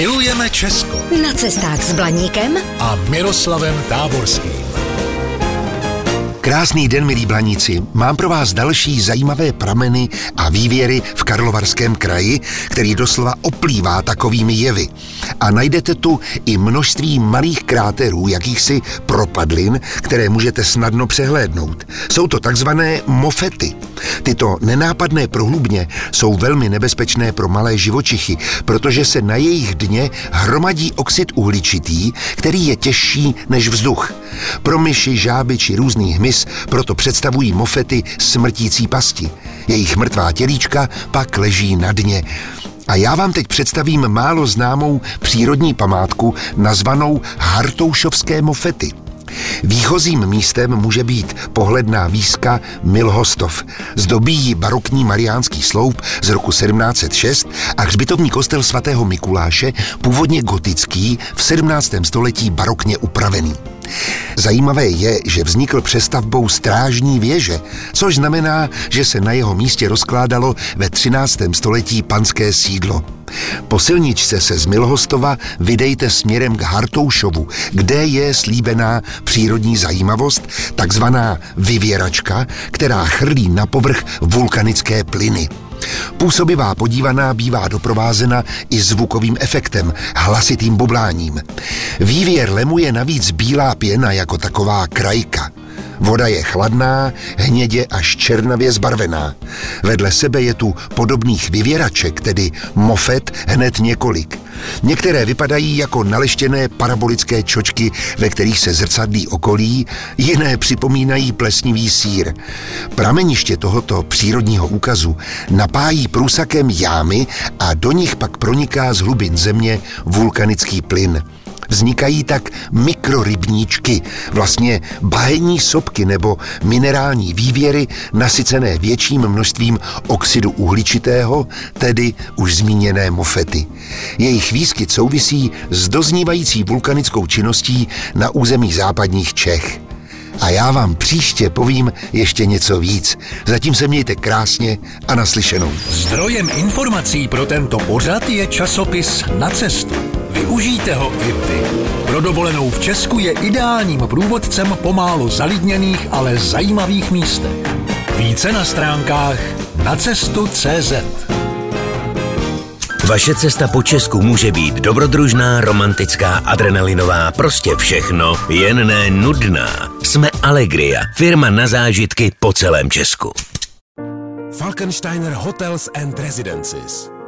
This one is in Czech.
Milujeme Česko Na cestách s Blaníkem a Miroslavem Táborským. Krásný den, milí blaníci. Mám pro vás další zajímavé prameny a vývěry v Karlovarském kraji, který doslova oplývá takovými jevy. A najdete tu i množství malých kráterů, jakýchsi propadlin, které můžete snadno přehlédnout. Jsou to takzvané mofety. Tyto nenápadné prohlubně jsou velmi nebezpečné pro malé živočichy, protože se na jejich dně hromadí oxid uhličitý, který je těžší než vzduch. Pro myši, žáby či různý hmyz proto představují mofety smrtící pasti. Jejich mrtvá tělíčka pak leží na dně. A já vám teď představím málo známou přírodní památku nazvanou Hartoušovské mofety. Výchozím místem může být pohledná výzka Milhostov. Zdobí ji barokní mariánský sloup z roku 1706 a hřbitovní kostel svatého Mikuláše, původně gotický, v 17. století barokně upravený. Zajímavé je, že vznikl přestavbou strážní věže, což znamená, že se na jeho místě rozkládalo ve 13. století panské sídlo. Po silničce se z Milhostova vydejte směrem k Hartoušovu, kde je slíbená přírodní zajímavost, takzvaná vyvěračka, která chrlí na povrch vulkanické plyny. Působivá podívaná bývá doprovázena i zvukovým efektem, hlasitým bubláním. Vývěr lemu je navíc bílá pěna jako taková krajka. Voda je chladná, hnědě až černavě zbarvená. Vedle sebe je tu podobných vyvěraček, tedy mofet, hned několik. Některé vypadají jako naleštěné parabolické čočky, ve kterých se zrcadlí okolí, jiné připomínají plesnivý sír. Prameniště tohoto přírodního úkazu napájí průsakem jámy a do nich pak proniká z hlubin země vulkanický plyn. Vznikají tak mikrorybníčky, vlastně bahenní sopky nebo minerální vývěry nasycené větším množstvím oxidu uhličitého, tedy už zmíněné mofety. Jejich výskyt souvisí s doznívající vulkanickou činností na území západních Čech. A já vám příště povím ještě něco víc. Zatím se mějte krásně a naslyšenou. Zdrojem informací pro tento pořad je časopis Na cestu. Využijte ho i vy. Pro dovolenou v Česku je ideálním průvodcem po málo zalidněných, ale zajímavých místech. Více na stránkách na cestu.cz. Vaše cesta po Česku může být dobrodružná, romantická, adrenalinová, prostě všechno, jen ne nudná. Jsme Allegria, firma na zážitky po celém Česku. Falkensteiner Hotels and Residences.